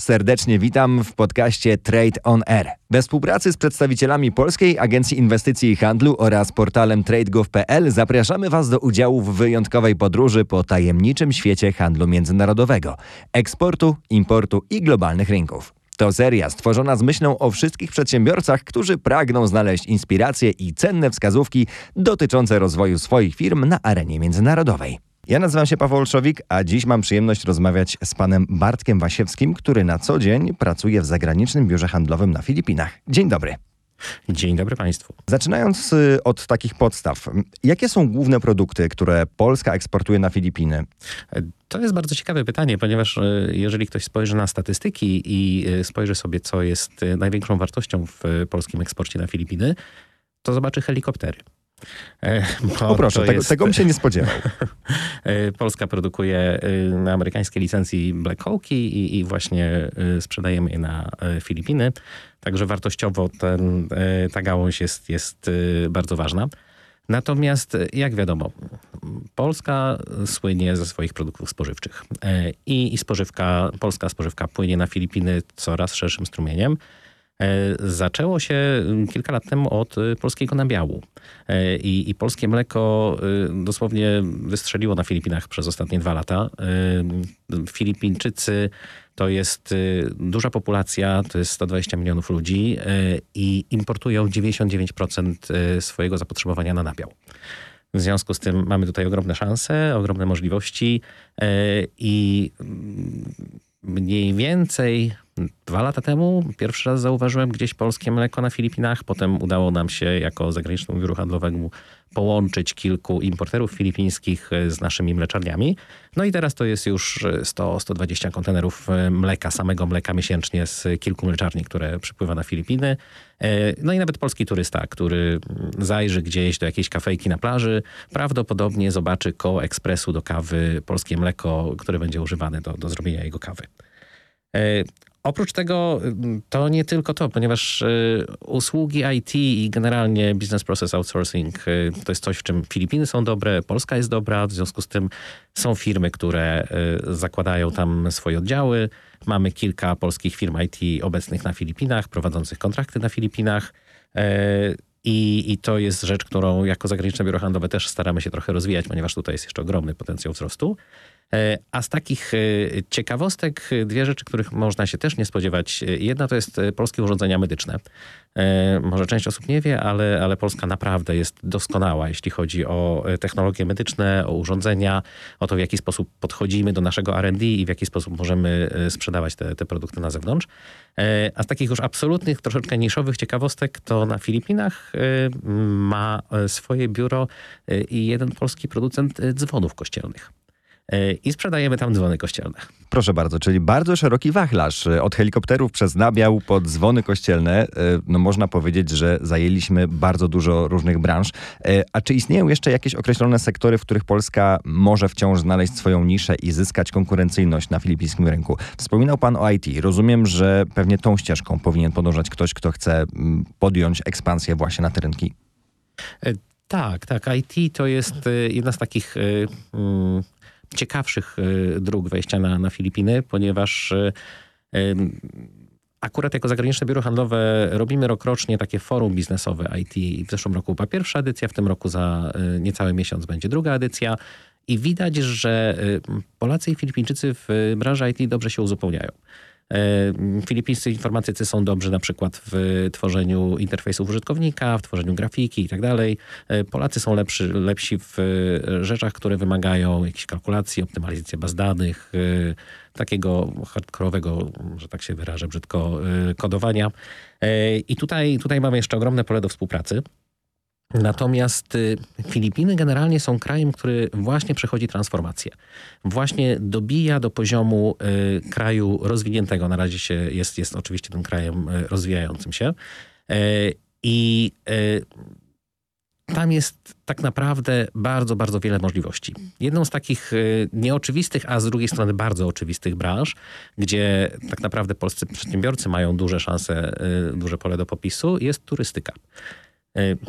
Serdecznie witam w podcaście Trade on Air. We współpracy z przedstawicielami Polskiej Agencji Inwestycji i Handlu oraz portalem tradegov.pl zapraszamy Was do udziału w wyjątkowej podróży po tajemniczym świecie handlu międzynarodowego, eksportu, importu i globalnych rynków. To seria stworzona z myślą o wszystkich przedsiębiorcach, którzy pragną znaleźć inspiracje i cenne wskazówki dotyczące rozwoju swoich firm na arenie międzynarodowej. Ja nazywam się Paweł Olszowik, a dziś mam przyjemność rozmawiać z panem Bartkiem Wasiewskim, który na co dzień pracuje w zagranicznym biurze handlowym na Filipinach. Dzień dobry. Dzień dobry Państwu. Zaczynając y, od takich podstaw, jakie są główne produkty, które Polska eksportuje na Filipiny? To jest bardzo ciekawe pytanie, ponieważ y, jeżeli ktoś spojrzy na statystyki i y, spojrzy sobie, co jest największą wartością w polskim eksporcie na Filipiny, to zobaczy helikoptery. E, o proszę, tego, jest... tego bym się nie spodziewał. E, Polska produkuje y, na amerykańskiej licencji Black Hawki i, i właśnie y, sprzedajemy je na y, Filipiny. Także wartościowo ten, ta gałąź jest, jest bardzo ważna. Natomiast, jak wiadomo, Polska słynie ze swoich produktów spożywczych. E, I, i spożywka, polska spożywka płynie na Filipiny coraz szerszym strumieniem. E, zaczęło się mm, kilka lat temu od y, polskiego nabiału. E, I, I, polskie mleko y, dosłownie wystrzeliło na Filipinach przez ostatnie dwa lata. E, Filipińczycy to jest y, duża populacja, to jest 120 milionów ludzi i importują 99% swojego zapotrzebowania na nabiał. W związku z tym mamy tutaj ogromne szanse, ogromne możliwości i mm, mniej więcej dwa lata temu pierwszy raz zauważyłem gdzieś polskie mleko na Filipinach. Potem udało nam się jako zagranicznemu biuru handlowemu połączyć kilku importerów filipińskich e, z naszymi mleczarniami. No i teraz to jest już 100-120 kontenerów e, mleka, samego mleka miesięcznie z kilku mleczarni, które przypływa na Filipiny. E, no i nawet polski turysta, który zajrzy gdzieś do jakiejś kafejki na plaży, prawdopodobnie zobaczy koło ekspresu do kawy polskie mleko, które będzie używane do, do zrobienia jego kawy. Oprócz tego mm, to nie tylko to, ponieważ y, usługi IT i generalnie business process outsourcing y, to jest coś, w czym Filipiny są dobre, Polska jest dobra, w związku z tym są firmy, które y, zakładają tam swoje oddziały. Mamy kilka polskich firm IT obecnych na Filipinach, prowadzących kontrakty na Filipinach. I, I, to jest rzecz, którą jako zagraniczne biuro handlowe też staramy się trochę rozwijać, ponieważ tutaj jest jeszcze ogromny potencjał wzrostu. E, a z takich e, ciekawostek dwie rzeczy, których można się też nie spodziewać. Jedna to jest polskie urządzenia medyczne. E, może część osób nie wie, ale, ale Polska naprawdę jest doskonała, jeśli chodzi o technologie medyczne, o urządzenia, o to, w jaki sposób podchodzimy do naszego R&D i w jaki sposób możemy sprzedawać te, te produkty na zewnątrz. A z takich już absolutnych, troszeczkę niszowych ciekawostek, to na Filipinach ma swoje biuro jeden polski producent dzwonów kościelnych. E, i sprzedajemy tam dzwony kościelne. Proszę bardzo, czyli bardzo szeroki wachlarz. E, od helikopterów przez nabiał po dzwony kościelne. E, no można powiedzieć, że zajęliśmy bardzo dużo różnych branż. A czy istnieją jeszcze jakieś określone sektory, w których Polska może wciąż znaleźć swoją niszę i zyskać konkurencyjność na filipińskim rynku? Wspominał pan o IT. Rozumiem, że pewnie tą ścieżką powinien podążać ktoś, kto chce podjąć ekspansję właśnie na te rynki. Tak, tak. IT to jest jedna z takich ciekawszych e, dróg wejścia na, na Filipiny, ponieważ e, Akurat jako zagraniczne biuro handlowe robimy rokrocznie takie forum biznesowe IT. W zeszłym roku była pierwsza edycja, w tym roku za e, niecały miesiąc będzie druga edycja. I widać, że Polacy i Filipińczycy w branży IT dobrze się uzupełniają. E, filipińscy informatycy są dobrzy na przykład w tworzeniu interfejsów użytkownika, w tworzeniu grafiki i tak dalej. E, Polacy są lepszy, lepsi w rzeczach, które wymagają jakiejś kalkulacji, optymalizacji baz danych, e, takiego hardkorowego, że tak się wyrażę brzydko, kodowania. I tutaj, tutaj mamy jeszcze ogromne pole do współpracy. Natomiast y, Filipiny generalnie są krajem, który właśnie przechodzi transformację. Właśnie dobija do poziomu y, kraju rozwiniętego. Na razie się jest, jest oczywiście tym krajem y, rozwijającym się. I tam jest tak naprawdę bardzo, bardzo wiele możliwości. Jedną z takich nieoczywistych, a z drugiej strony bardzo oczywistych branż, gdzie tak naprawdę polscy przedsiębiorcy mają duże szanse, duże pole do popisu, jest turystyka.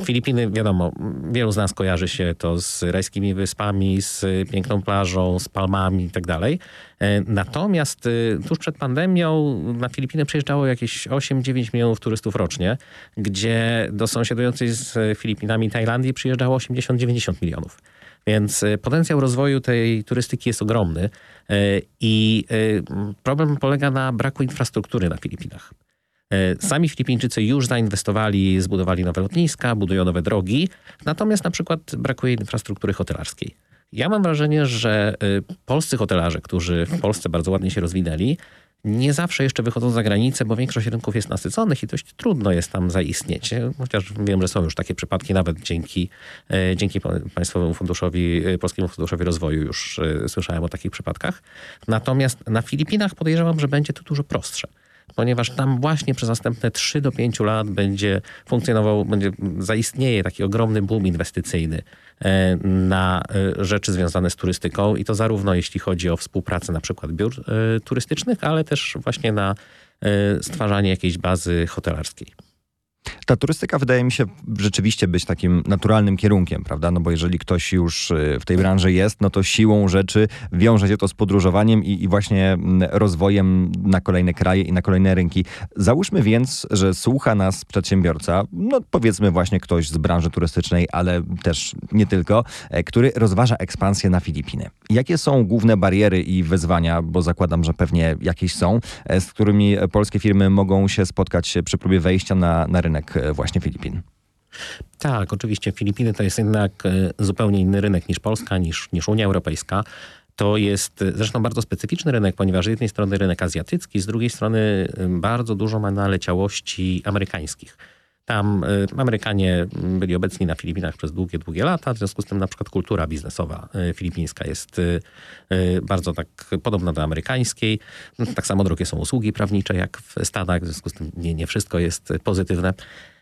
Filipiny, wiadomo, wielu z nas kojarzy się to z rajskimi wyspami, z piękną plażą, z palmami i tak dalej. Natomiast tuż przed pandemią na Filipiny przyjeżdżało jakieś 8-9 milionów turystów rocznie, gdzie do sąsiadującej z Filipinami Tajlandii przyjeżdżało 80-90 milionów. Więc e, potencjał rozwoju tej turystyki jest ogromny e, i e, problem polega na braku infrastruktury na Filipinach. Sami Filipińczycy już zainwestowali, zbudowali nowe lotniska, budują nowe drogi, natomiast na przykład brakuje infrastruktury hotelarskiej. Ja mam wrażenie, że polscy hotelarze, którzy w Polsce bardzo ładnie się rozwinęli, nie zawsze jeszcze wychodzą za granicę, bo większość rynków jest nasyconych i dość trudno jest tam zaistnieć. Chociaż wiem, że są już takie przypadki, nawet dzięki, e, dzięki Państwowemu Funduszowi, e, Polskiemu Funduszowi Rozwoju już e, słyszałem o takich przypadkach. Natomiast na Filipinach podejrzewam, że będzie to dużo prostsze ponieważ tam właśnie przez następne 3 do 5 lat będzie funkcjonował, będzie, zaistnieje taki ogromny boom inwestycyjny e, na e, rzeczy związane z turystyką i to zarówno jeśli chodzi o współpracę na przykład biur e, turystycznych, ale też właśnie na stwarzanie jakiejś bazy hotelarskiej. Ta turystyka wydaje mi się rzeczywiście być takim naturalnym kierunkiem, prawda? No bo jeżeli ktoś już y, w tej branży jest, no to siłą rzeczy wiąże się to z podróżowaniem i, i właśnie mm, rozwojem na kolejne kraje i na kolejne rynki. Załóżmy więc, że słucha nas przedsiębiorca, no powiedzmy właśnie ktoś z branży turystycznej, ale też nie tylko, e, który rozważa ekspansję na Filipiny. Jakie są główne bariery i wyzwania, bo zakładam, że pewnie jakieś są, e, z którymi polskie firmy mogą się spotkać przy próbie wejścia na, na rynek e, właśnie Filipin? Tak, oczywiście Filipiny to jest jednak e, zupełnie inny rynek niż Polska, niż, niż Unia Europejska. To jest zresztą bardzo specyficzny rynek, ponieważ z jednej strony rynek azjatycki, z drugiej strony bardzo dużo ma naleciałości amerykańskich. Tam y, Amerykanie byli obecni na Filipinach przez długie, długie lata, w związku z tym na przykład kultura biznesowa y, filipińska jest y, bardzo tak podobna do amerykańskiej. Tak samo drogie są usługi prawnicze jak w Stanach, w związku z tym nie, nie wszystko jest pozytywne.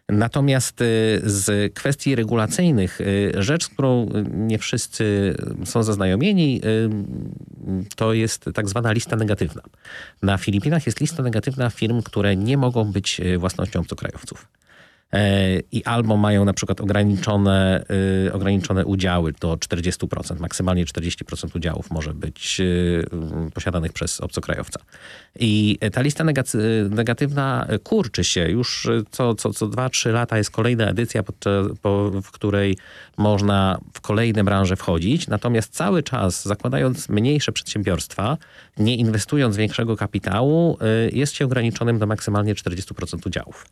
Natomiast z kwestii regulacyjnych, rzecz, z którą nie wszyscy są zaznajomieni, to jest tak zwana lista negatywna. Na Filipinach jest lista negatywna firm, które nie mogą być własnością obcokrajowców. E, i albo mają na przykład ograniczone, y, ograniczone udziały do 40%, maksymalnie 40% udziałów może być y, posiadanych przez obcokrajowca. I ta lista negatywna kurczy się. Już co, co, co 2-3 lata jest kolejna edycja, po, w której można w kolejne branże wchodzić. Natomiast cały czas zakładając mniejsze przedsiębiorstwa, nie inwestując większego kapitału, y, jest się ograniczonym do maksymalnie 40% udziałów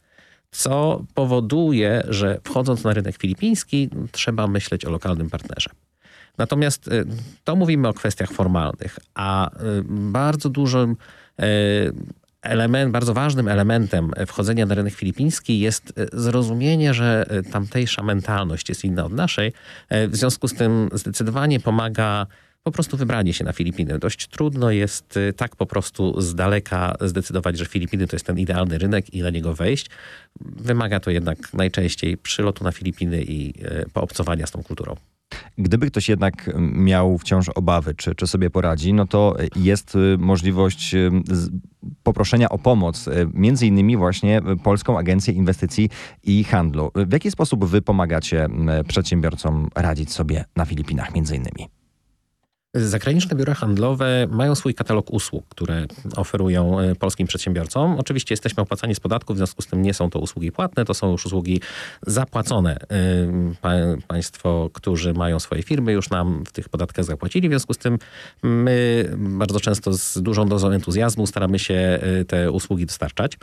co powoduje, że wchodząc na rynek filipiński, trzeba myśleć o lokalnym partnerze. Natomiast y, to mówimy o kwestiach formalnych, a y, bardzo dużym y, element, bardzo ważnym elementem wchodzenia na rynek filipiński jest zrozumienie, że tamtejsza mentalność jest inna od naszej. W związku z tym zdecydowanie pomaga po prostu wybranie się na Filipiny. Dość trudno jest y, tak po prostu z daleka zdecydować, że Filipiny to jest ten idealny rynek i na niego wejść. Wymaga to jednak najczęściej przylotu na Filipiny i y, poobcowania z tą kulturą. Gdyby ktoś jednak miał wciąż obawy, czy, czy sobie poradzi, no to jest y, możliwość poproszenia o pomoc, między innymi właśnie Polską Agencję Inwestycji i Handlu. W jaki sposób wy pomagacie przedsiębiorcom radzić sobie na Filipinach między innymi? Zagraniczne biura handlowe mają swój katalog usług, które oferują e, polskim przedsiębiorcom. Oczywiście jesteśmy opłacani z podatku, w związku z tym nie są to usługi płatne, to są już usługi zapłacone. E, państwo, którzy mają swoje firmy, już nam w tych podatkach zapłacili, w związku z tym my bardzo często z dużą dozą entuzjazmu staramy się e, te usługi dostarczać.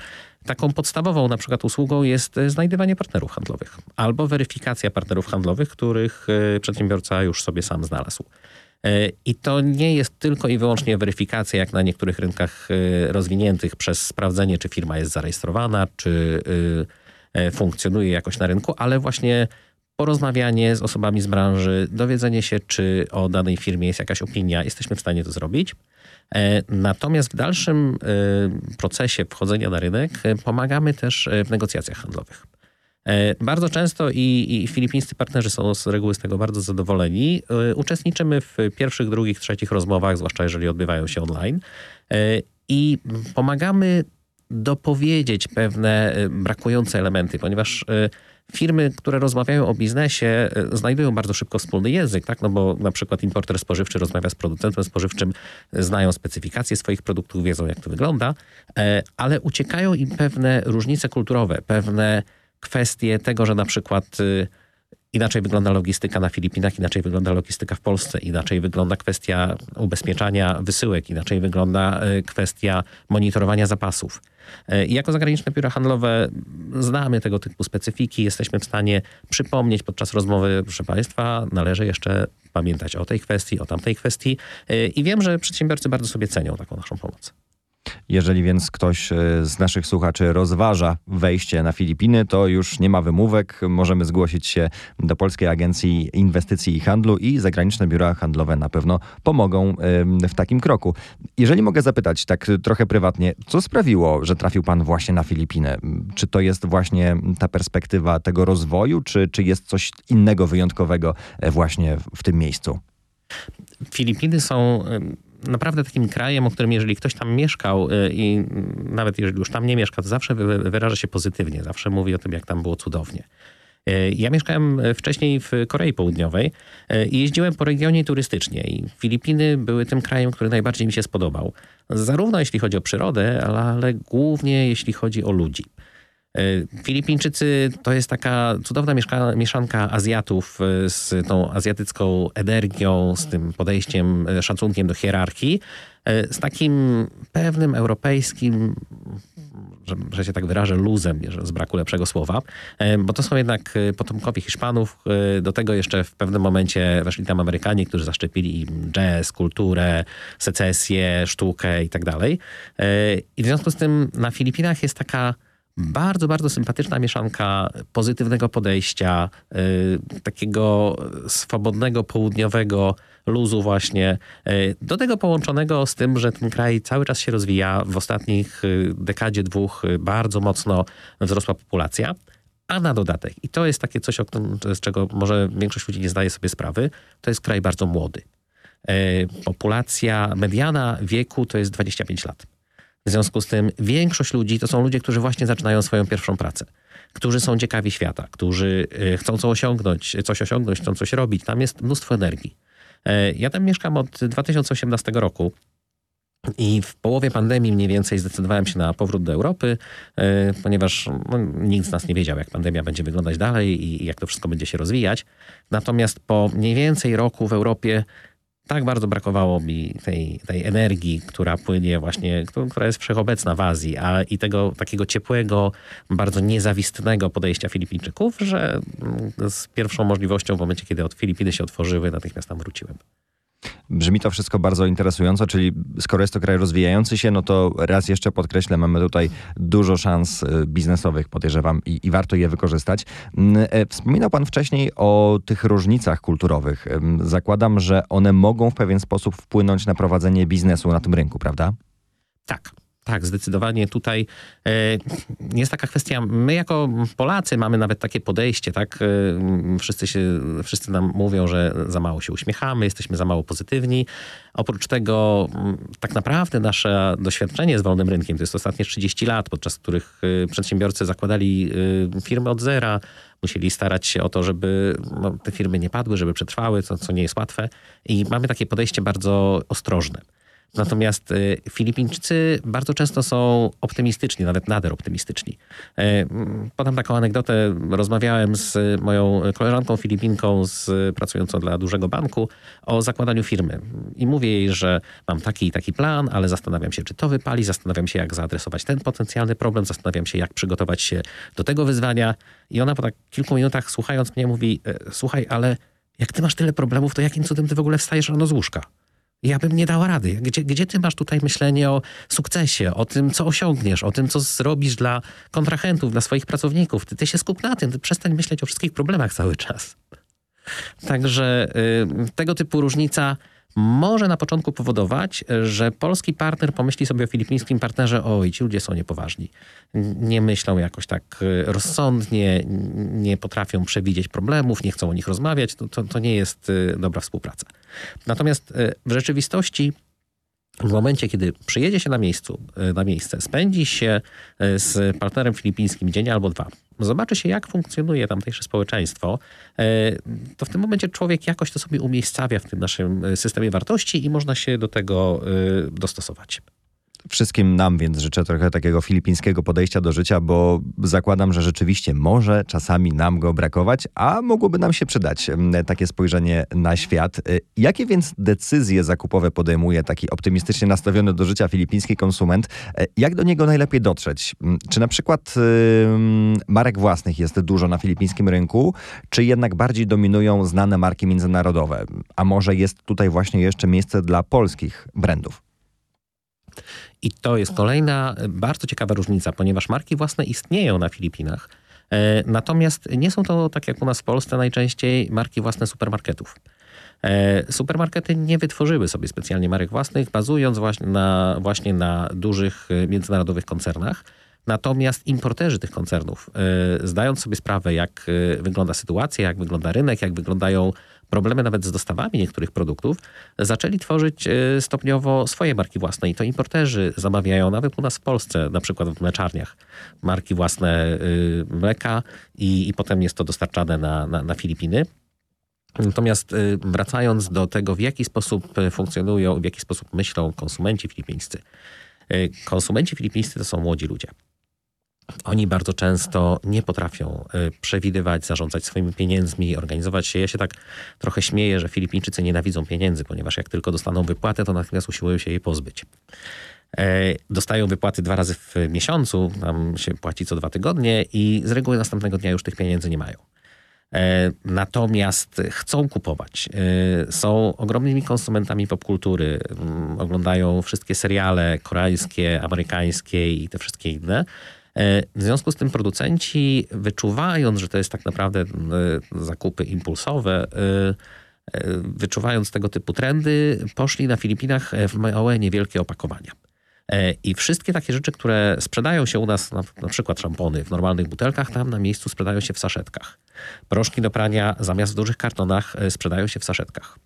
Taką podstawową na przykład usługą jest znajdywanie partnerów handlowych albo weryfikacja partnerów handlowych, których przedsiębiorca już sobie sam znalazł. E, I to nie jest tylko i wyłącznie weryfikacja, jak na niektórych rynkach e, rozwiniętych, przez sprawdzenie, czy firma jest zarejestrowana, czy e, funkcjonuje jakoś na rynku, ale właśnie porozmawianie z osobami z branży, dowiedzenie się, czy o danej firmie jest jakaś opinia, jesteśmy w stanie to zrobić. Natomiast w dalszym procesie wchodzenia na rynek pomagamy też w negocjacjach handlowych. E, bardzo często i, i filipińscy partnerzy są z reguły z tego bardzo zadowoleni. E, uczestniczymy w pierwszych, drugich, trzecich rozmowach, zwłaszcza jeżeli odbywają się online. E, I pomagamy dopowiedzieć pewne brakujące elementy, ponieważ firmy, które rozmawiają o biznesie, znajdują bardzo szybko wspólny język, tak? No bo na przykład importer spożywczy rozmawia z producentem spożywczym, znają specyfikacje swoich produktów, wiedzą jak to wygląda, ale uciekają im pewne różnice kulturowe, pewne kwestie tego, że na przykład Inaczej wygląda logistyka na Filipinach, inaczej wygląda logistyka w Polsce, inaczej wygląda kwestia ubezpieczania wysyłek, inaczej wygląda e, kwestia monitorowania zapasów. E, I jako zagraniczne biuro handlowe znamy tego typu specyfiki, jesteśmy w stanie przypomnieć podczas rozmowy, proszę Państwa, należy jeszcze pamiętać o tej kwestii, o tamtej kwestii. I wiem, że przedsiębiorcy bardzo sobie cenią taką naszą pomoc. Jeżeli więc ktoś e, z naszych słuchaczy rozważa wejście na Filipiny, to już nie ma wymówek. Możemy zgłosić się do Polskiej Agencji Inwestycji i Handlu i zagraniczne biura handlowe na pewno pomogą w takim kroku. Jeżeli mogę zapytać tak trochę prywatnie, co sprawiło, że trafił pan właśnie na Filipiny? Czy to jest właśnie ta perspektywa tego rozwoju, czy, czy jest coś innego wyjątkowego e, właśnie w tym miejscu? Filipiny są naprawdę takim krajem, o którym jeżeli ktoś tam mieszkał y, i nawet jeżeli już tam nie mieszka, to zawsze wyraża się pozytywnie, zawsze mówi o tym, jak tam było cudownie. Y, ja mieszkałem wcześniej w Korei Południowej y, i jeździłem po regionie turystycznie i Filipiny były tym krajem, który najbardziej mi się spodobał. Zarówno jeśli chodzi o przyrodę, ale głównie jeśli chodzi o ludzi. E, Filipińczycy to jest taka cudowna mieszka, mieszanka Azjatów e, z tą azjatycką energią, z tym podejściem, e, szacunkiem do hierarchii, z takim pewnym europejskim, że, że się tak wyrażę, luzem, z braku lepszego słowa, bo to są jednak potomkowie Hiszpanów. Do tego jeszcze w pewnym momencie weszli tam Amerykanie, którzy zaszczepili im jazz, kulturę, secesję, sztukę i tak dalej. I w związku z tym na Filipinach jest taka bardzo, bardzo sympatyczna mieszanka pozytywnego podejścia, y, takiego swobodnego, południowego luzu właśnie. Y, do tego połączonego z tym, że ten kraj cały czas się rozwija. W ostatnich y, dekadzie, dwóch bardzo mocno wzrosła populacja. A na dodatek, i to jest takie coś, z czego może większość ludzi nie zdaje sobie sprawy, to jest kraj bardzo młody. Populacja mediana wieku to jest 25 lat. W związku z tym większość ludzi to są ludzie, którzy właśnie zaczynają swoją pierwszą pracę, którzy są ciekawi świata, którzy y, chcą coś osiągnąć, coś osiągnąć, chcą coś robić. Tam jest mnóstwo energii. E, ja tam mieszkam od 2018 roku. I w połowie pandemii mniej więcej zdecydowałem się na powrót do Europy, e, ponieważ no, nikt z nas nie wiedział, jak pandemia będzie wyglądać dalej i jak to wszystko będzie się rozwijać. Natomiast po mniej więcej roku w Europie tak bardzo brakowało mi tej, tej energii, która płynie właśnie, która jest wszechobecna w Azji, a i tego takiego ciepłego, bardzo niezawistnego podejścia Filipińczyków, że mm, z pierwszą możliwością w momencie, kiedy od Filipiny się otworzyły, natychmiast tam wróciłem. Brzmi to wszystko bardzo interesująco, czyli skoro jest to kraj rozwijający się, no to raz jeszcze podkreślę, mamy tutaj dużo szans y, biznesowych, podejrzewam, i, i warto je wykorzystać. Mm, e, wspominał Pan wcześniej o tych różnicach kulturowych. Zakładam, że one mogą w pewien sposób wpłynąć na prowadzenie biznesu na tym rynku, prawda? Tak, tak, zdecydowanie tutaj e, jest taka kwestia. My jako Polacy mamy nawet takie podejście, tak? E, wszyscy, się, wszyscy nam mówią, że za mało się uśmiechamy, jesteśmy za mało pozytywni. Oprócz tego, tak naprawdę nasze doświadczenie z wolnym rynkiem to jest ostatnie 30 lat, podczas których e, przedsiębiorcy zakładali firmy od zera, musieli starać się o to, żeby no, te firmy nie padły, żeby przetrwały, co, co nie jest łatwe. I mamy takie podejście bardzo ostrożne. Natomiast y, Filipińczycy bardzo często są optymistyczni, nawet nader optymistyczni. Y, podam taką anegdotę. Rozmawiałem z moją koleżanką Filipinką, z, pracującą dla dużego banku, o zakładaniu firmy. I mówię jej, że mam taki i taki plan, ale zastanawiam się, czy to wypali, zastanawiam się, jak zaadresować ten potencjalny problem, zastanawiam się, jak przygotować się do tego wyzwania. I ona po tak kilku minutach, słuchając mnie, mówi: e, Słuchaj, ale jak ty masz tyle problemów, to jakim cudem ty w ogóle wstajesz rano z łóżka? Ja bym nie dała rady. Gdzie, gdzie ty masz tutaj myślenie o sukcesie, o tym, co osiągniesz, o tym, co zrobisz dla kontrahentów, dla swoich pracowników? Ty, ty się skup na tym, ty przestań myśleć o wszystkich problemach cały czas. Także y, tego typu różnica może na początku powodować, że polski partner pomyśli sobie o filipińskim partnerze, oj, ci ludzie są niepoważni. Nie myślą jakoś tak e, rozsądnie, nie potrafią przewidzieć problemów, nie chcą o nich rozmawiać. To, to, to nie jest e, dobra współpraca. Natomiast e, w rzeczywistości W momencie, kiedy przyjedzie się na, miejscu, na miejsce, spędzi się z partnerem filipińskim dzień albo dwa, zobaczy się, jak funkcjonuje tamtejsze społeczeństwo, to w tym momencie człowiek jakoś to sobie umiejscawia w tym naszym systemie wartości i można się do tego dostosować. Wszystkim nam więc życzę trochę takiego filipińskiego podejścia do życia, bo zakładam, że rzeczywiście może czasami nam go brakować, a mogłoby nam się przydać mm, takie spojrzenie na świat. Y, jakie więc decyzje zakupowe podejmuje taki optymistycznie nastawiony do życia filipiński konsument? Y, jak do niego najlepiej dotrzeć? Mm, czy na przykład marek własnych jest dużo na filipińskim rynku, czy jednak bardziej dominują znane marki międzynarodowe? A może jest tutaj właśnie jeszcze miejsce dla polskich brandów? I to jest kolejna e, bardzo ciekawa różnica, ponieważ marki własne istnieją na Filipinach. E, natomiast nie są to, tak jak u nas w Polsce, najczęściej marki własne supermarketów. E, supermarkety nie wytworzyły sobie specjalnie marek własnych, bazując właśnie na, właśnie na dużych międzynarodowych koncernach. Natomiast importerzy tych koncernów, zdając sobie sprawę, jak wygląda sytuacja, jak wygląda rynek, jak wyglądają problemy nawet z dostawami niektórych produktów, zaczęli tworzyć e, stopniowo swoje marki własne i to importerzy zamawiają nawet u nas w Polsce, na przykład w mleczarniach, marki własne e, mleka i, i potem jest to dostarczane na, na, na Filipiny. Natomiast e, wracając do tego, w jaki sposób funkcjonują, w jaki sposób myślą konsumenci filipińscy. Konsumenci filipińscy to są młodzi ludzie. Oni bardzo często nie potrafią y, przewidywać, zarządzać swoimi pieniędzmi, organizować się. Ja się tak trochę śmieję, że Filipińczycy nienawidzą pieniędzy, ponieważ jak tylko dostaną wypłatę, to natychmiast usiłują się jej pozbyć. E, dostają wypłaty dwa razy w miesiącu, tam się płaci co dwa tygodnie i z reguły następnego dnia już tych pieniędzy nie mają. E, natomiast chcą kupować. Są ogromnymi konsumentami popkultury. Mm, oglądają wszystkie seriale koreańskie, amerykańskie i te wszystkie inne. E, w związku z tym producenci, wyczuwając, że to jest tak naprawdę e, zakupy impulsowe, e, wyczuwając tego typu trendy, poszli na Filipinach w małe, niewielkie opakowania. I wszystkie takie rzeczy, które sprzedają się u nas, na, na, przykład szampony w normalnych butelkach, tam na miejscu sprzedają się w saszetkach. Proszki do prania zamiast w dużych kartonach sprzedają się w saszetkach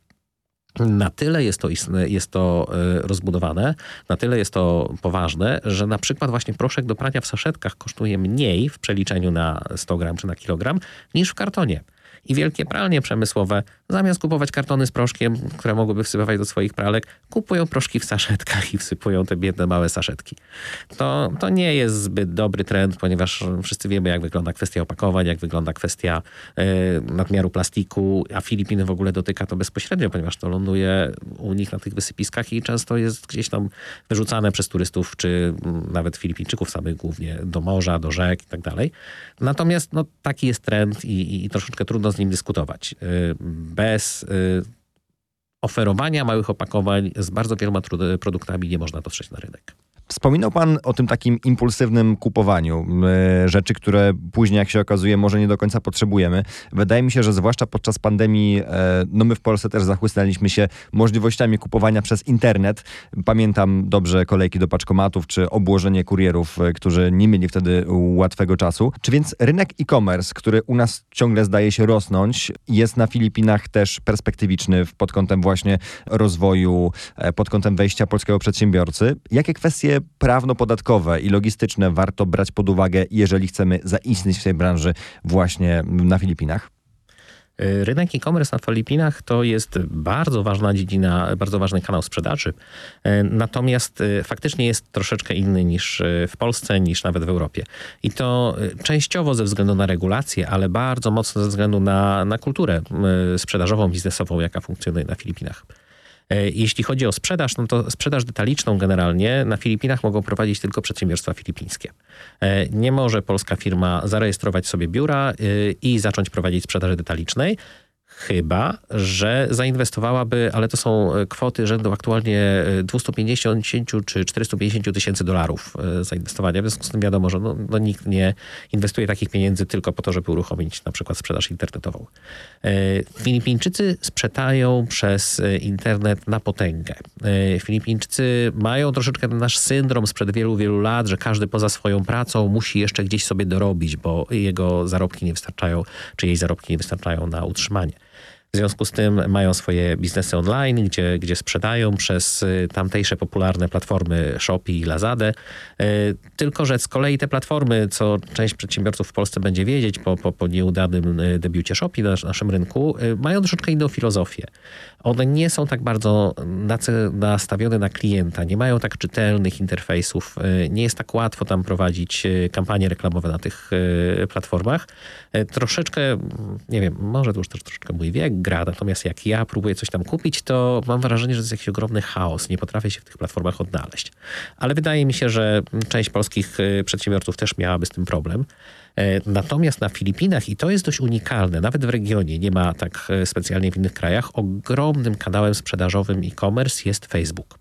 na tyle jest to, jest to e, rozbudowane, na tyle jest to poważne, że na przykład właśnie proszek do prania w saszetkach kosztuje mniej w przeliczeniu na 100 gram czy na kilogram niż w kartonie i wielkie pralnie przemysłowe, zamiast kupować kartony z proszkiem, które mogłyby wsypywać do swoich pralek, kupują proszki w saszetkach i wsypują te biedne małe saszetki. To, to nie jest zbyt dobry trend, ponieważ wszyscy wiemy, jak wygląda kwestia opakowań, jak wygląda kwestia y, nadmiaru plastiku, a Filipiny w ogóle dotyka to bezpośrednio, ponieważ to ląduje u nich na tych wysypiskach i często jest gdzieś tam wyrzucane przez turystów, czy nawet Filipińczyków samych głównie do morza, do rzek i tak dalej. Natomiast no, taki jest trend i, i troszeczkę trudno z nim dyskutować. Y, bez y, oferowania małych opakowań z bardzo wieloma produktami nie można dotrzeć na rynek. Wspominał Pan o tym takim impulsywnym kupowaniu e, rzeczy, które później, jak się okazuje, może nie do końca potrzebujemy. Wydaje mi się, że zwłaszcza podczas pandemii, e, no my w Polsce też zachłysnęliśmy się możliwościami kupowania przez internet. Pamiętam dobrze kolejki do paczkomatów, czy obłożenie kurierów, e, którzy nie mieli wtedy łatwego czasu. Czy więc rynek e-commerce, który u nas ciągle zdaje się rosnąć, jest na Filipinach też perspektywiczny pod kątem właśnie rozwoju, pod kątem wejścia polskiego przedsiębiorcy? Jakie kwestie prawno-podatkowe i logistyczne warto brać pod uwagę, jeżeli chcemy zaistnieć w tej branży właśnie na Filipinach? Rynek e-commerce na Filipinach to jest bardzo ważna dziedzina, bardzo ważny kanał sprzedaży. Natomiast e, faktycznie jest troszeczkę inny niż w Polsce, niż nawet w Europie. I to częściowo ze względu na regulacje, ale bardzo mocno ze względu na, na kulturę sprzedażową, biznesową, jaka funkcjonuje na Filipinach. E, jeśli chodzi o sprzedaż, no to sprzedaż detaliczną generalnie na Filipinach mogą prowadzić tylko przedsiębiorstwa filipińskie. E, nie może polska firma zarejestrować sobie biura e, i zacząć prowadzić sprzedaży detalicznej, Chyba, że zainwestowałaby, ale to są e, kwoty rzędu aktualnie 250 e, czy 450 tysięcy dolarów e, zainwestowania. W związku z tym wiadomo, że no, no nikt nie inwestuje takich pieniędzy tylko po to, żeby uruchomić na przykład sprzedaż internetową. Filipińczycy sprzedają przez internet na potęgę. Filipińczycy mają troszeczkę nasz syndrom sprzed wielu, wielu lat, że każdy poza swoją pracą musi jeszcze gdzieś sobie dorobić, bo jego zarobki nie wystarczają, czy jej zarobki nie wystarczają na utrzymanie. W związku z tym mają swoje biznesy online, gdzie, gdzie sprzedają przez tamtejsze popularne platformy Shopee i Lazadę. Tylko, że z kolei te platformy, co część przedsiębiorców w Polsce będzie wiedzieć po, po, po nieudanym debiucie Shopee na naszym rynku, mają troszeczkę inną filozofię. One nie są tak bardzo nastawione na klienta, nie mają tak czytelnych interfejsów, nie jest tak łatwo tam prowadzić kampanie reklamowe na tych platformach. Troszeczkę, nie wiem, może to już też troszeczkę mój wiek gra, natomiast jak ja próbuję coś tam kupić, to mam wrażenie, że to jest jakiś ogromny chaos. Nie potrafię się w tych platformach odnaleźć. Ale wydaje mi się, że część polskich przedsiębiorców też miałaby z tym problem. Natomiast na Filipinach, i to jest dość unikalne, nawet w regionie, nie ma tak specjalnie w innych krajach, ogromnym kanałem sprzedażowym e-commerce jest Facebook.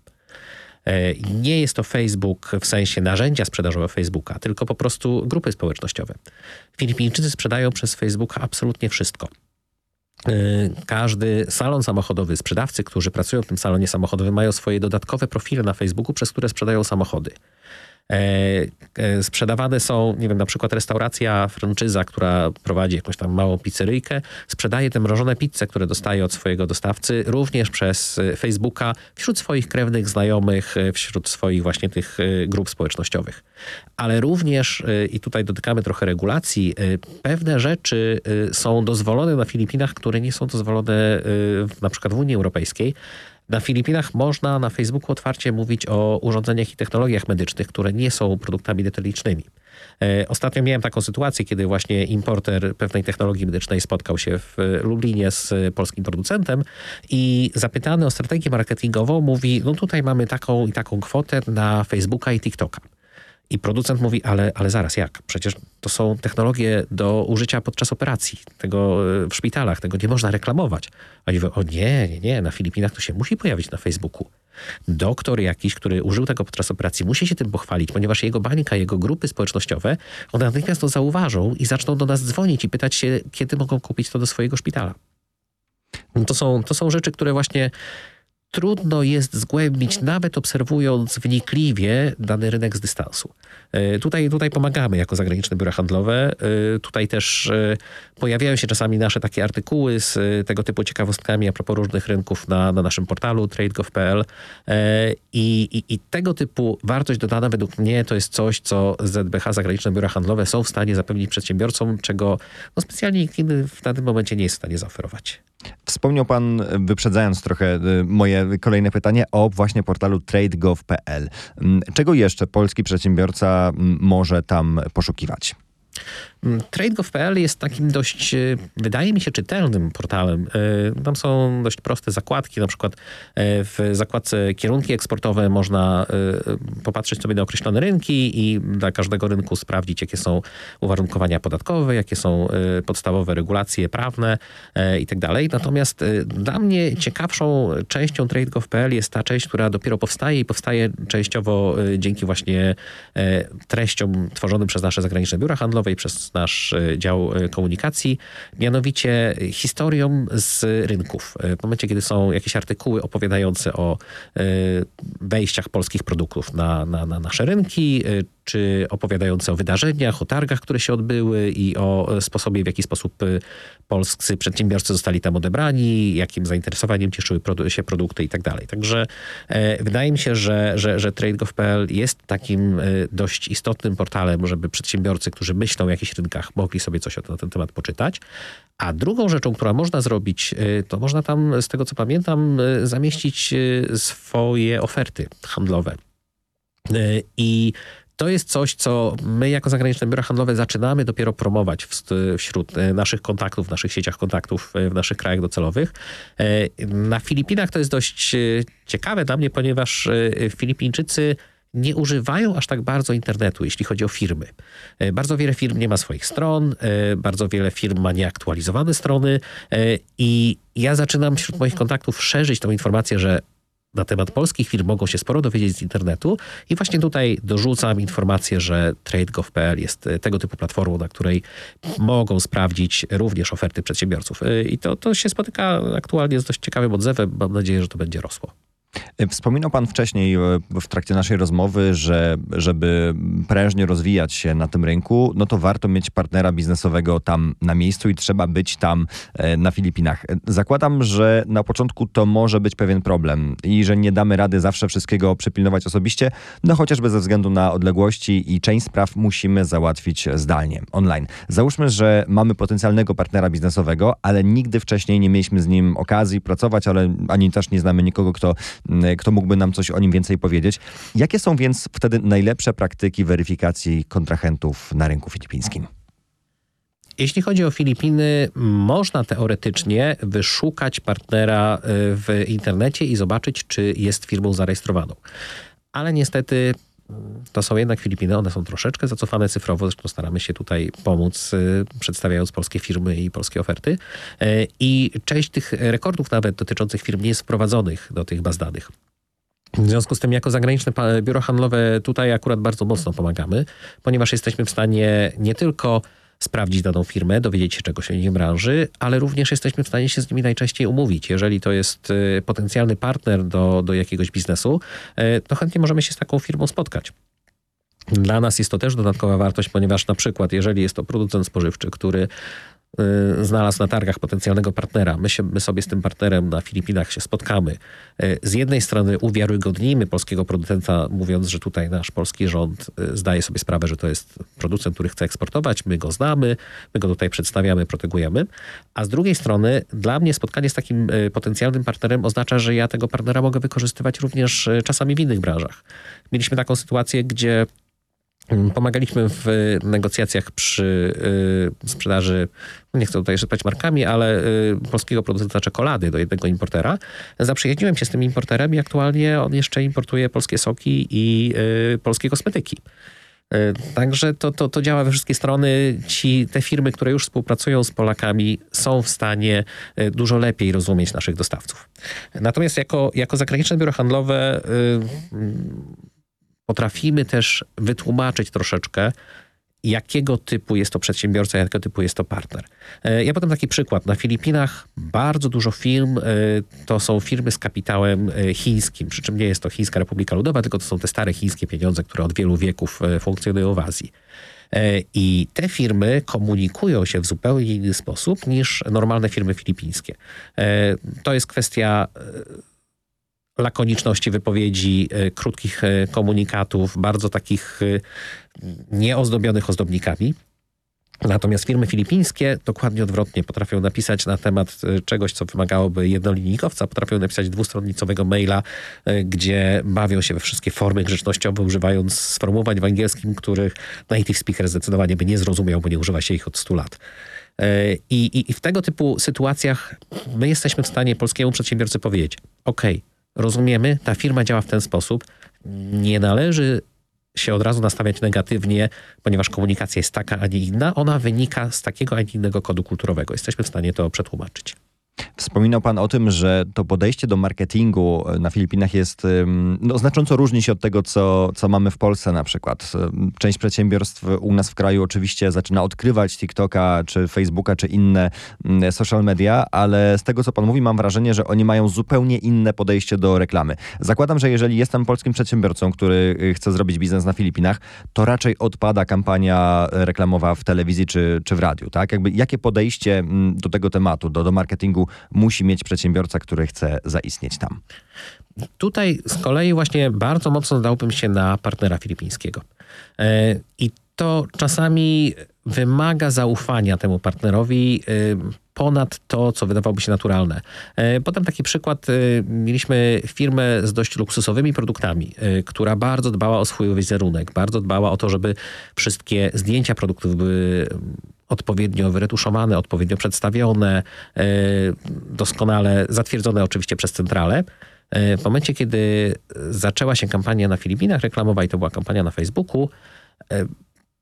Nie jest to Facebook w sensie narzędzia sprzedażowe Facebooka, tylko po prostu grupy społecznościowe. Filipińczycy sprzedają przez Facebooka absolutnie wszystko. Każdy salon samochodowy, sprzedawcy, którzy pracują w tym salonie samochodowym, mają swoje dodatkowe profile na Facebooku, przez które sprzedają samochody. E, e, sprzedawane są, nie wiem, na przykład restauracja franczyza, która prowadzi jakąś tam małą pizzeryjkę, sprzedaje te mrożone pizze, które dostaje od swojego dostawcy, również przez e, Facebooka, wśród swoich krewnych, znajomych, wśród swoich właśnie tych grup społecznościowych. Ale również, i tutaj dotykamy trochę regulacji, pewne rzeczy są dozwolone na Filipinach, które nie są dozwolone na przykład w Unii Europejskiej. Na Filipinach można na Facebooku otwarcie mówić o urządzeniach i technologiach medycznych, które nie są produktami detalicznymi. E, ostatnio miałem taką sytuację, kiedy właśnie importer pewnej technologii medycznej spotkał się w Lublinie z polskim producentem i zapytany o strategię marketingową mówi, no tutaj mamy taką i taką kwotę na Facebooka i TikToka. I producent mówi, ale, ale zaraz, jak? Przecież to są technologie do użycia podczas operacji, tego e, w szpitalach, tego nie można reklamować. A oni mówią, o nie, nie, nie, na Filipinach to się musi pojawić na Facebooku. Doktor jakiś, który użył tego podczas operacji, musi się tym pochwalić, ponieważ jego bańka, jego grupy społecznościowe, one natychmiast to zauważą i zaczną do nas dzwonić i pytać się, kiedy mogą kupić to do swojego szpitala. To są, to są rzeczy, które właśnie trudno jest zgłębić, nawet obserwując wnikliwie dany rynek z dystansu. E, tutaj, tutaj pomagamy jako zagraniczne biura handlowe. E, tutaj też e, pojawiają się czasami nasze takie artykuły z tego typu ciekawostkami a propos różnych rynków na, na naszym portalu trade.gov.pl I, i, i tego typu wartość dodana według mnie to jest coś, co ZBH, zagraniczne biura handlowe są w stanie zapewnić przedsiębiorcom, czego no, specjalnie nikt inny w danym momencie nie jest w stanie zaoferować. Wspomniał Pan, wyprzedzając trochę moje kolejne pytanie, o właśnie portalu trade.gov.pl. Czego jeszcze polski przedsiębiorca może tam poszukiwać? Trade.gov.pl jest takim dość, e, wydaje mi się, czytelnym portalem. E, tam są dość proste zakładki, na przykład e, w zakładce kierunki eksportowe można popatrzeć sobie na określone rynki i dla każdego rynku sprawdzić, jakie są uwarunkowania podatkowe, jakie są podstawowe regulacje prawne itd. Tak Natomiast dla mnie ciekawszą częścią Trade.gov.pl jest ta część, która dopiero powstaje i powstaje częściowo dzięki właśnie treściom tworzonym przez nasze zagraniczne biura handlowe i przez nasz e, dział e, komunikacji, mianowicie historią z rynków. E, w momencie, kiedy są jakieś artykuły opowiadające o wejściach polskich produktów na, na, na nasze rynki, czy opowiadające o wydarzeniach, o targach, które się odbyły i o sposobie, w jaki sposób y, polscy przedsiębiorcy zostali tam odebrani, jakim zainteresowaniem cieszyły się produkty i tak dalej. Także e, wydaje mi się, że, że, że TradeGov.pl jest takim dość istotnym portalem, żeby przedsiębiorcy, którzy myślą o jakichś rynkach, mogli sobie coś na ten temat poczytać. A drugą rzeczą, która można zrobić, to można tam, z tego co pamiętam, zamieścić swoje oferty handlowe. I to jest coś, co my jako zagraniczne biura handlowe zaczynamy dopiero promować wśród e, naszych kontaktów, w naszych sieciach kontaktów, e, w naszych krajach docelowych. E, na Filipinach to jest dość ciekawe dla mnie, ponieważ Filipińczycy nie używają aż tak bardzo internetu, jeśli chodzi o firmy. Bardzo wiele firm nie ma swoich stron, bardzo wiele firm ma nieaktualizowane strony i ja zaczynam wśród moich kontaktów szerzyć tą informację, że na temat polskich firm mogą się sporo dowiedzieć z internetu i właśnie tutaj dorzucam informację, że trade.gov.pl jest e, tego typu platformą, na której mogą sprawdzić również oferty przedsiębiorców. E, I to, to się spotyka aktualnie z dość ciekawym odzewem. Mam nadzieję, że to będzie rosło. Wspominał Pan wcześniej e, w trakcie naszej rozmowy, że żeby prężnie rozwijać się na tym rynku, no to warto mieć partnera biznesowego tam na miejscu i trzeba być tam e, na Filipinach. Zakładam, że na początku to może być pewien problem i że nie damy rady zawsze wszystkiego przypilnować osobiście, no chociażby ze względu na odległości i część spraw musimy załatwić zdalnie, online. Załóżmy, że mamy potencjalnego partnera biznesowego, ale nigdy wcześniej nie mieliśmy z nim okazji pracować, ale ani też nie znamy nikogo, kto kto mógłby nam coś o nim więcej powiedzieć. Jakie są więc wtedy najlepsze praktyki weryfikacji kontrahentów na rynku filipińskim? Jeśli chodzi o Filipiny, można teoretycznie wyszukać partnera y, w internecie i zobaczyć, czy jest firmą zarejestrowaną. Ale niestety to są jednak Filipiny, one są troszeczkę zacofane cyfrowo, zresztą staramy się tutaj pomóc, y, przedstawiając polskie firmy i polskie oferty. Y, I część tych rekordów nawet dotyczących firm nie jest wprowadzonych do tych baz danych. W związku z tym, jako zagraniczne biuro handlowe, tutaj akurat bardzo mocno pomagamy, ponieważ jesteśmy w stanie nie tylko sprawdzić daną firmę, dowiedzieć się czegoś o jej branży, ale również jesteśmy w stanie się z nimi najczęściej umówić. Jeżeli to jest y, potencjalny partner do, do jakiegoś biznesu, y, to chętnie możemy się z taką firmą spotkać. Dla nas jest to też dodatkowa wartość, ponieważ na przykład, jeżeli jest to producent spożywczy, który znalazł na targach potencjalnego partnera. My, się, my sobie z tym partnerem na Filipinach się spotkamy. Y, z jednej strony uwiarygodnimy polskiego producenta, mówiąc, że tutaj nasz polski rząd y, zdaje sobie sprawę, że to jest producent, który chce eksportować, my go znamy, my go tutaj przedstawiamy, protegujemy. A z drugiej strony dla mnie spotkanie z takim potencjalnym partnerem oznacza, że ja tego partnera mogę wykorzystywać również czasami w innych branżach. Mieliśmy taką sytuację, gdzie pomagaliśmy w negocjacjach przy y, sprzedaży, nie chcę tutaj szeptać markami, ale y, polskiego producenta czekolady do jednego importera. Zaprzyjaźniłem się z tym importerem i aktualnie on jeszcze importuje polskie soki i y, polskie kosmetyki. Także to, to, to działa we wszystkie strony. Ci, te firmy, które już współpracują z Polakami, są w stanie dużo lepiej rozumieć naszych dostawców. Natomiast jako, jako zagraniczne biuro handlowe potrafimy też wytłumaczyć troszeczkę, jakiego typu jest to przedsiębiorca, jakiego typu jest to partner. E, ja podam taki przykład. Na Filipinach bardzo dużo firm e, to są firmy z kapitałem e, chińskim, przy czym nie jest to Chińska Republika Ludowa, tylko to są te stare chińskie pieniądze, które od wielu wieków funkcjonują w Azji. I te firmy komunikują się w zupełnie inny sposób niż normalne firmy filipińskie. To jest kwestia lakoniczności wypowiedzi, e, krótkich e, komunikatów, bardzo takich e, nieozdobionych ozdobnikami. Natomiast firmy filipińskie dokładnie odwrotnie potrafią napisać na temat czegoś, co wymagałoby jednolinijkowca, potrafią napisać dwustronnicowego maila, gdzie bawią się we wszystkie formy grzecznościowe, używając sformułowań w angielskim, których native speaker zdecydowanie by nie zrozumiał, bo nie używa się ich od 100 lat. I, i, I w tego typu sytuacjach my jesteśmy w stanie polskiemu przedsiębiorcy powiedzieć: OK, rozumiemy, ta firma działa w ten sposób. Nie należy się od razu nastawiać negatywnie, ponieważ komunikacja jest taka, a nie inna. Ona wynika z takiego, a nie innego kodu kulturowego. Jesteśmy w stanie to przetłumaczyć. Wspominał Pan o tym, że to podejście do marketingu na Filipinach jest no, znacząco różni się od tego, co, co mamy w Polsce na przykład. Część przedsiębiorstw u nas w kraju oczywiście zaczyna odkrywać TikToka, czy Facebooka, czy inne social media, ale z tego, co Pan mówi, mam wrażenie, że oni mają zupełnie inne podejście do reklamy. Zakładam, że jeżeli jestem polskim przedsiębiorcą, który y, chce zrobić biznes na Filipinach, to raczej odpada kampania reklamowa w telewizji czy, czy w radiu, tak? Jakby, jakie podejście do tego tematu, do, do marketingu musi mieć przedsiębiorca, który chce zaistnieć tam. Tutaj z kolei właśnie bardzo mocno dałbym się na partnera filipińskiego. E, I to czasami wymaga zaufania temu partnerowi e, ponad to, co wydawałoby się naturalne. E, Potem taki przykład. Mieliśmy firmę z dość luksusowymi produktami, która bardzo dbała o swój wizerunek, bardzo dbała o to, żeby wszystkie zdjęcia produktów były odpowiednio wyretuszowane, odpowiednio przedstawione, e, doskonale zatwierdzone oczywiście przez centralę. E, w momencie, kiedy zaczęła się kampania na Filipinach reklamowa i to była kampania na Facebooku, e,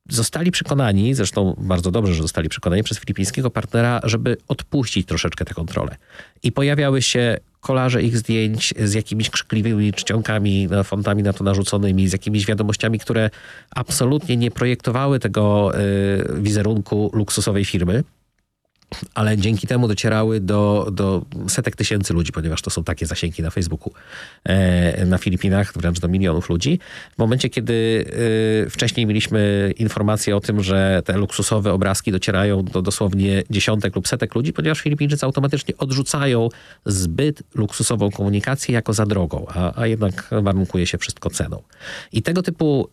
zostali przekonani, zresztą bardzo dobrze, że zostali przekonani przez filipińskiego partnera, żeby odpuścić troszeczkę tę kontrolę. I pojawiały się kolarze ich zdjęć z jakimiś krzykliwymi czcionkami, fontami na to narzuconymi, z jakimiś wiadomościami, które absolutnie nie projektowały tego y, wizerunku luksusowej firmy. Ale dzięki temu docierały do, do setek tysięcy ludzi, ponieważ to są takie zasięgi na Facebooku e, na Filipinach, wręcz do milionów ludzi. W momencie, kiedy e, wcześniej mieliśmy informacje o tym, że te luksusowe obrazki docierają do dosłownie dziesiątek lub setek ludzi, ponieważ Filipińczycy automatycznie odrzucają zbyt luksusową komunikację jako za drogą, a, a jednak warunkuje się wszystko ceną. I tego typu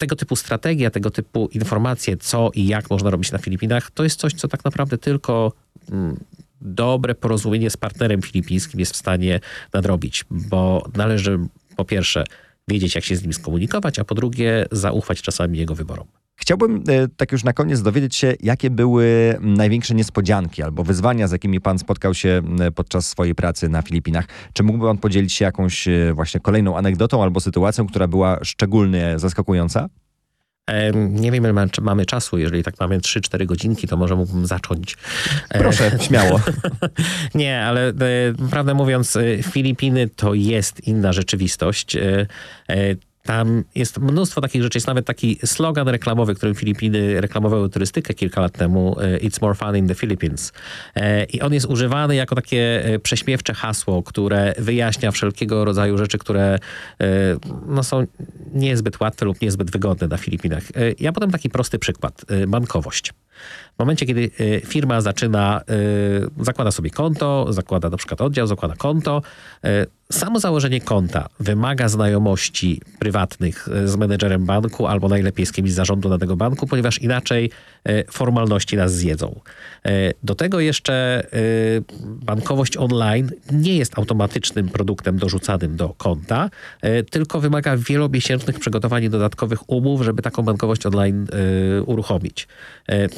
tego typu strategia, tego typu informacje, co i jak można robić na Filipinach, to jest coś, co tak naprawdę tylko mm, dobre porozumienie z partnerem filipińskim jest w stanie nadrobić, bo należy po pierwsze wiedzieć, jak się z nim skomunikować, a po drugie zaufać czasami jego wyborom. Chciałbym e, tak już na koniec dowiedzieć się, jakie były największe niespodzianki albo wyzwania, z jakimi pan spotkał się podczas swojej pracy na Filipinach. Czy mógłby pan podzielić się jakąś e, właśnie kolejną anegdotą albo sytuacją, która była szczególnie zaskakująca? Nie wiem, ile mamy czasu. Jeżeli tak mamy 3-4 godzinki, to może mógłbym zacząć. Proszę, śmiało. Nie, ale prawdę mówiąc, Filipiny to jest inna rzeczywistość. Tam jest mnóstwo takich rzeczy. Jest nawet taki slogan reklamowy, którym Filipiny reklamowały turystykę kilka lat temu. E, It's more fun in the Philippines. E, I on jest używany jako takie e, prześmiewcze hasło, które wyjaśnia wszelkiego rodzaju rzeczy, które no, są niezbyt łatwe lub niezbyt wygodne na Filipinach. Ja podam taki prosty przykład. Bankowość. W momencie, kiedy firma zaczyna, zakłada sobie konto, zakłada na przykład oddział, zakłada konto, Samo założenie konta wymaga znajomości prywatnych e, z menedżerem banku albo najlepiej z kimś z zarządu danego banku, ponieważ inaczej e, formalności nas zjedzą. E, do tego jeszcze bankowość online nie jest automatycznym produktem dorzucanym do konta, tylko wymaga wielomiesięcznych przygotowań i dodatkowych umów, żeby taką bankowość online uruchomić.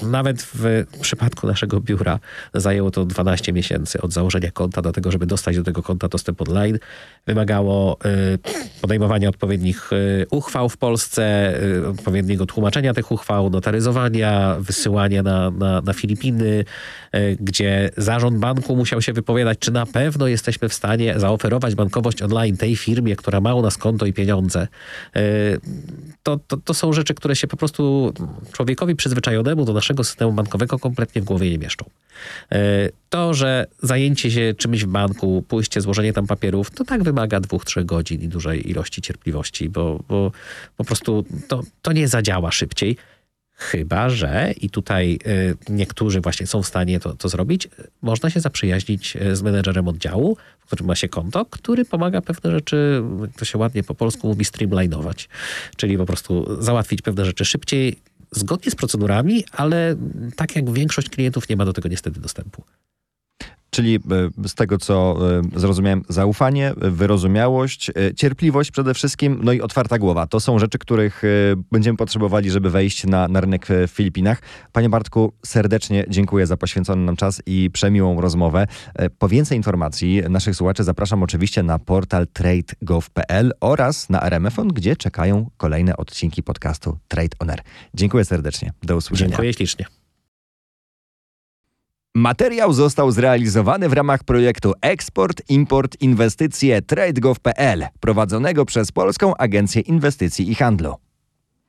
Nawet w przypadku naszego biura zajęło to 12 miesięcy od założenia konta do tego, żeby dostać do tego konta dostęp online wymagało y, podejmowania odpowiednich y, uchwał w Polsce, y, odpowiedniego tłumaczenia tych uchwał, notaryzowania, wysyłania na, na, na Filipiny, gdzie zarząd banku musiał się wypowiadać, czy na pewno jesteśmy w stanie zaoferować bankowość online tej firmie, która ma u nas konto i pieniądze. To, to, to są rzeczy, które się po prostu człowiekowi przyzwyczajonemu do naszego systemu bankowego kompletnie w głowie nie mieszczą. To, że zajęcie się czymś w banku, pójście, złożenie tam papierów, to tak wymaga dwóch, trzech godzin i dużej ilości cierpliwości, bo, bo po prostu to, to nie zadziała szybciej. Chyba, że i tutaj y, niektórzy właśnie są w stanie to, to zrobić, można się zaprzyjaźnić y, z menedżerem oddziału, w którym ma się konto, który pomaga pewne rzeczy, to się ładnie po polsku mówi, streamlinować, czyli po prostu załatwić pewne rzeczy szybciej, zgodnie z procedurami, ale tak jak większość klientów nie ma do tego niestety dostępu. Czyli e, z tego, co e, zrozumiałem, zaufanie, wyrozumiałość, e, cierpliwość przede wszystkim, no i otwarta głowa. To są rzeczy, których będziemy potrzebowali, żeby wejść na, na rynek w Filipinach. Panie Bartku, serdecznie dziękuję za poświęcony nam czas i przemiłą rozmowę. Po więcej informacji naszych słuchaczy zapraszam oczywiście na portal trade.gov.pl oraz na RMFON, gdzie czekają kolejne odcinki podcastu Trade On Air. Dziękuję serdecznie. Do usłyszenia. Dziękuję ślicznie. Materiał został zrealizowany w ramach projektu Eksport, Import, Inwestycje TradeGov.pl prowadzonego przez Polską Agencję Inwestycji i Handlu.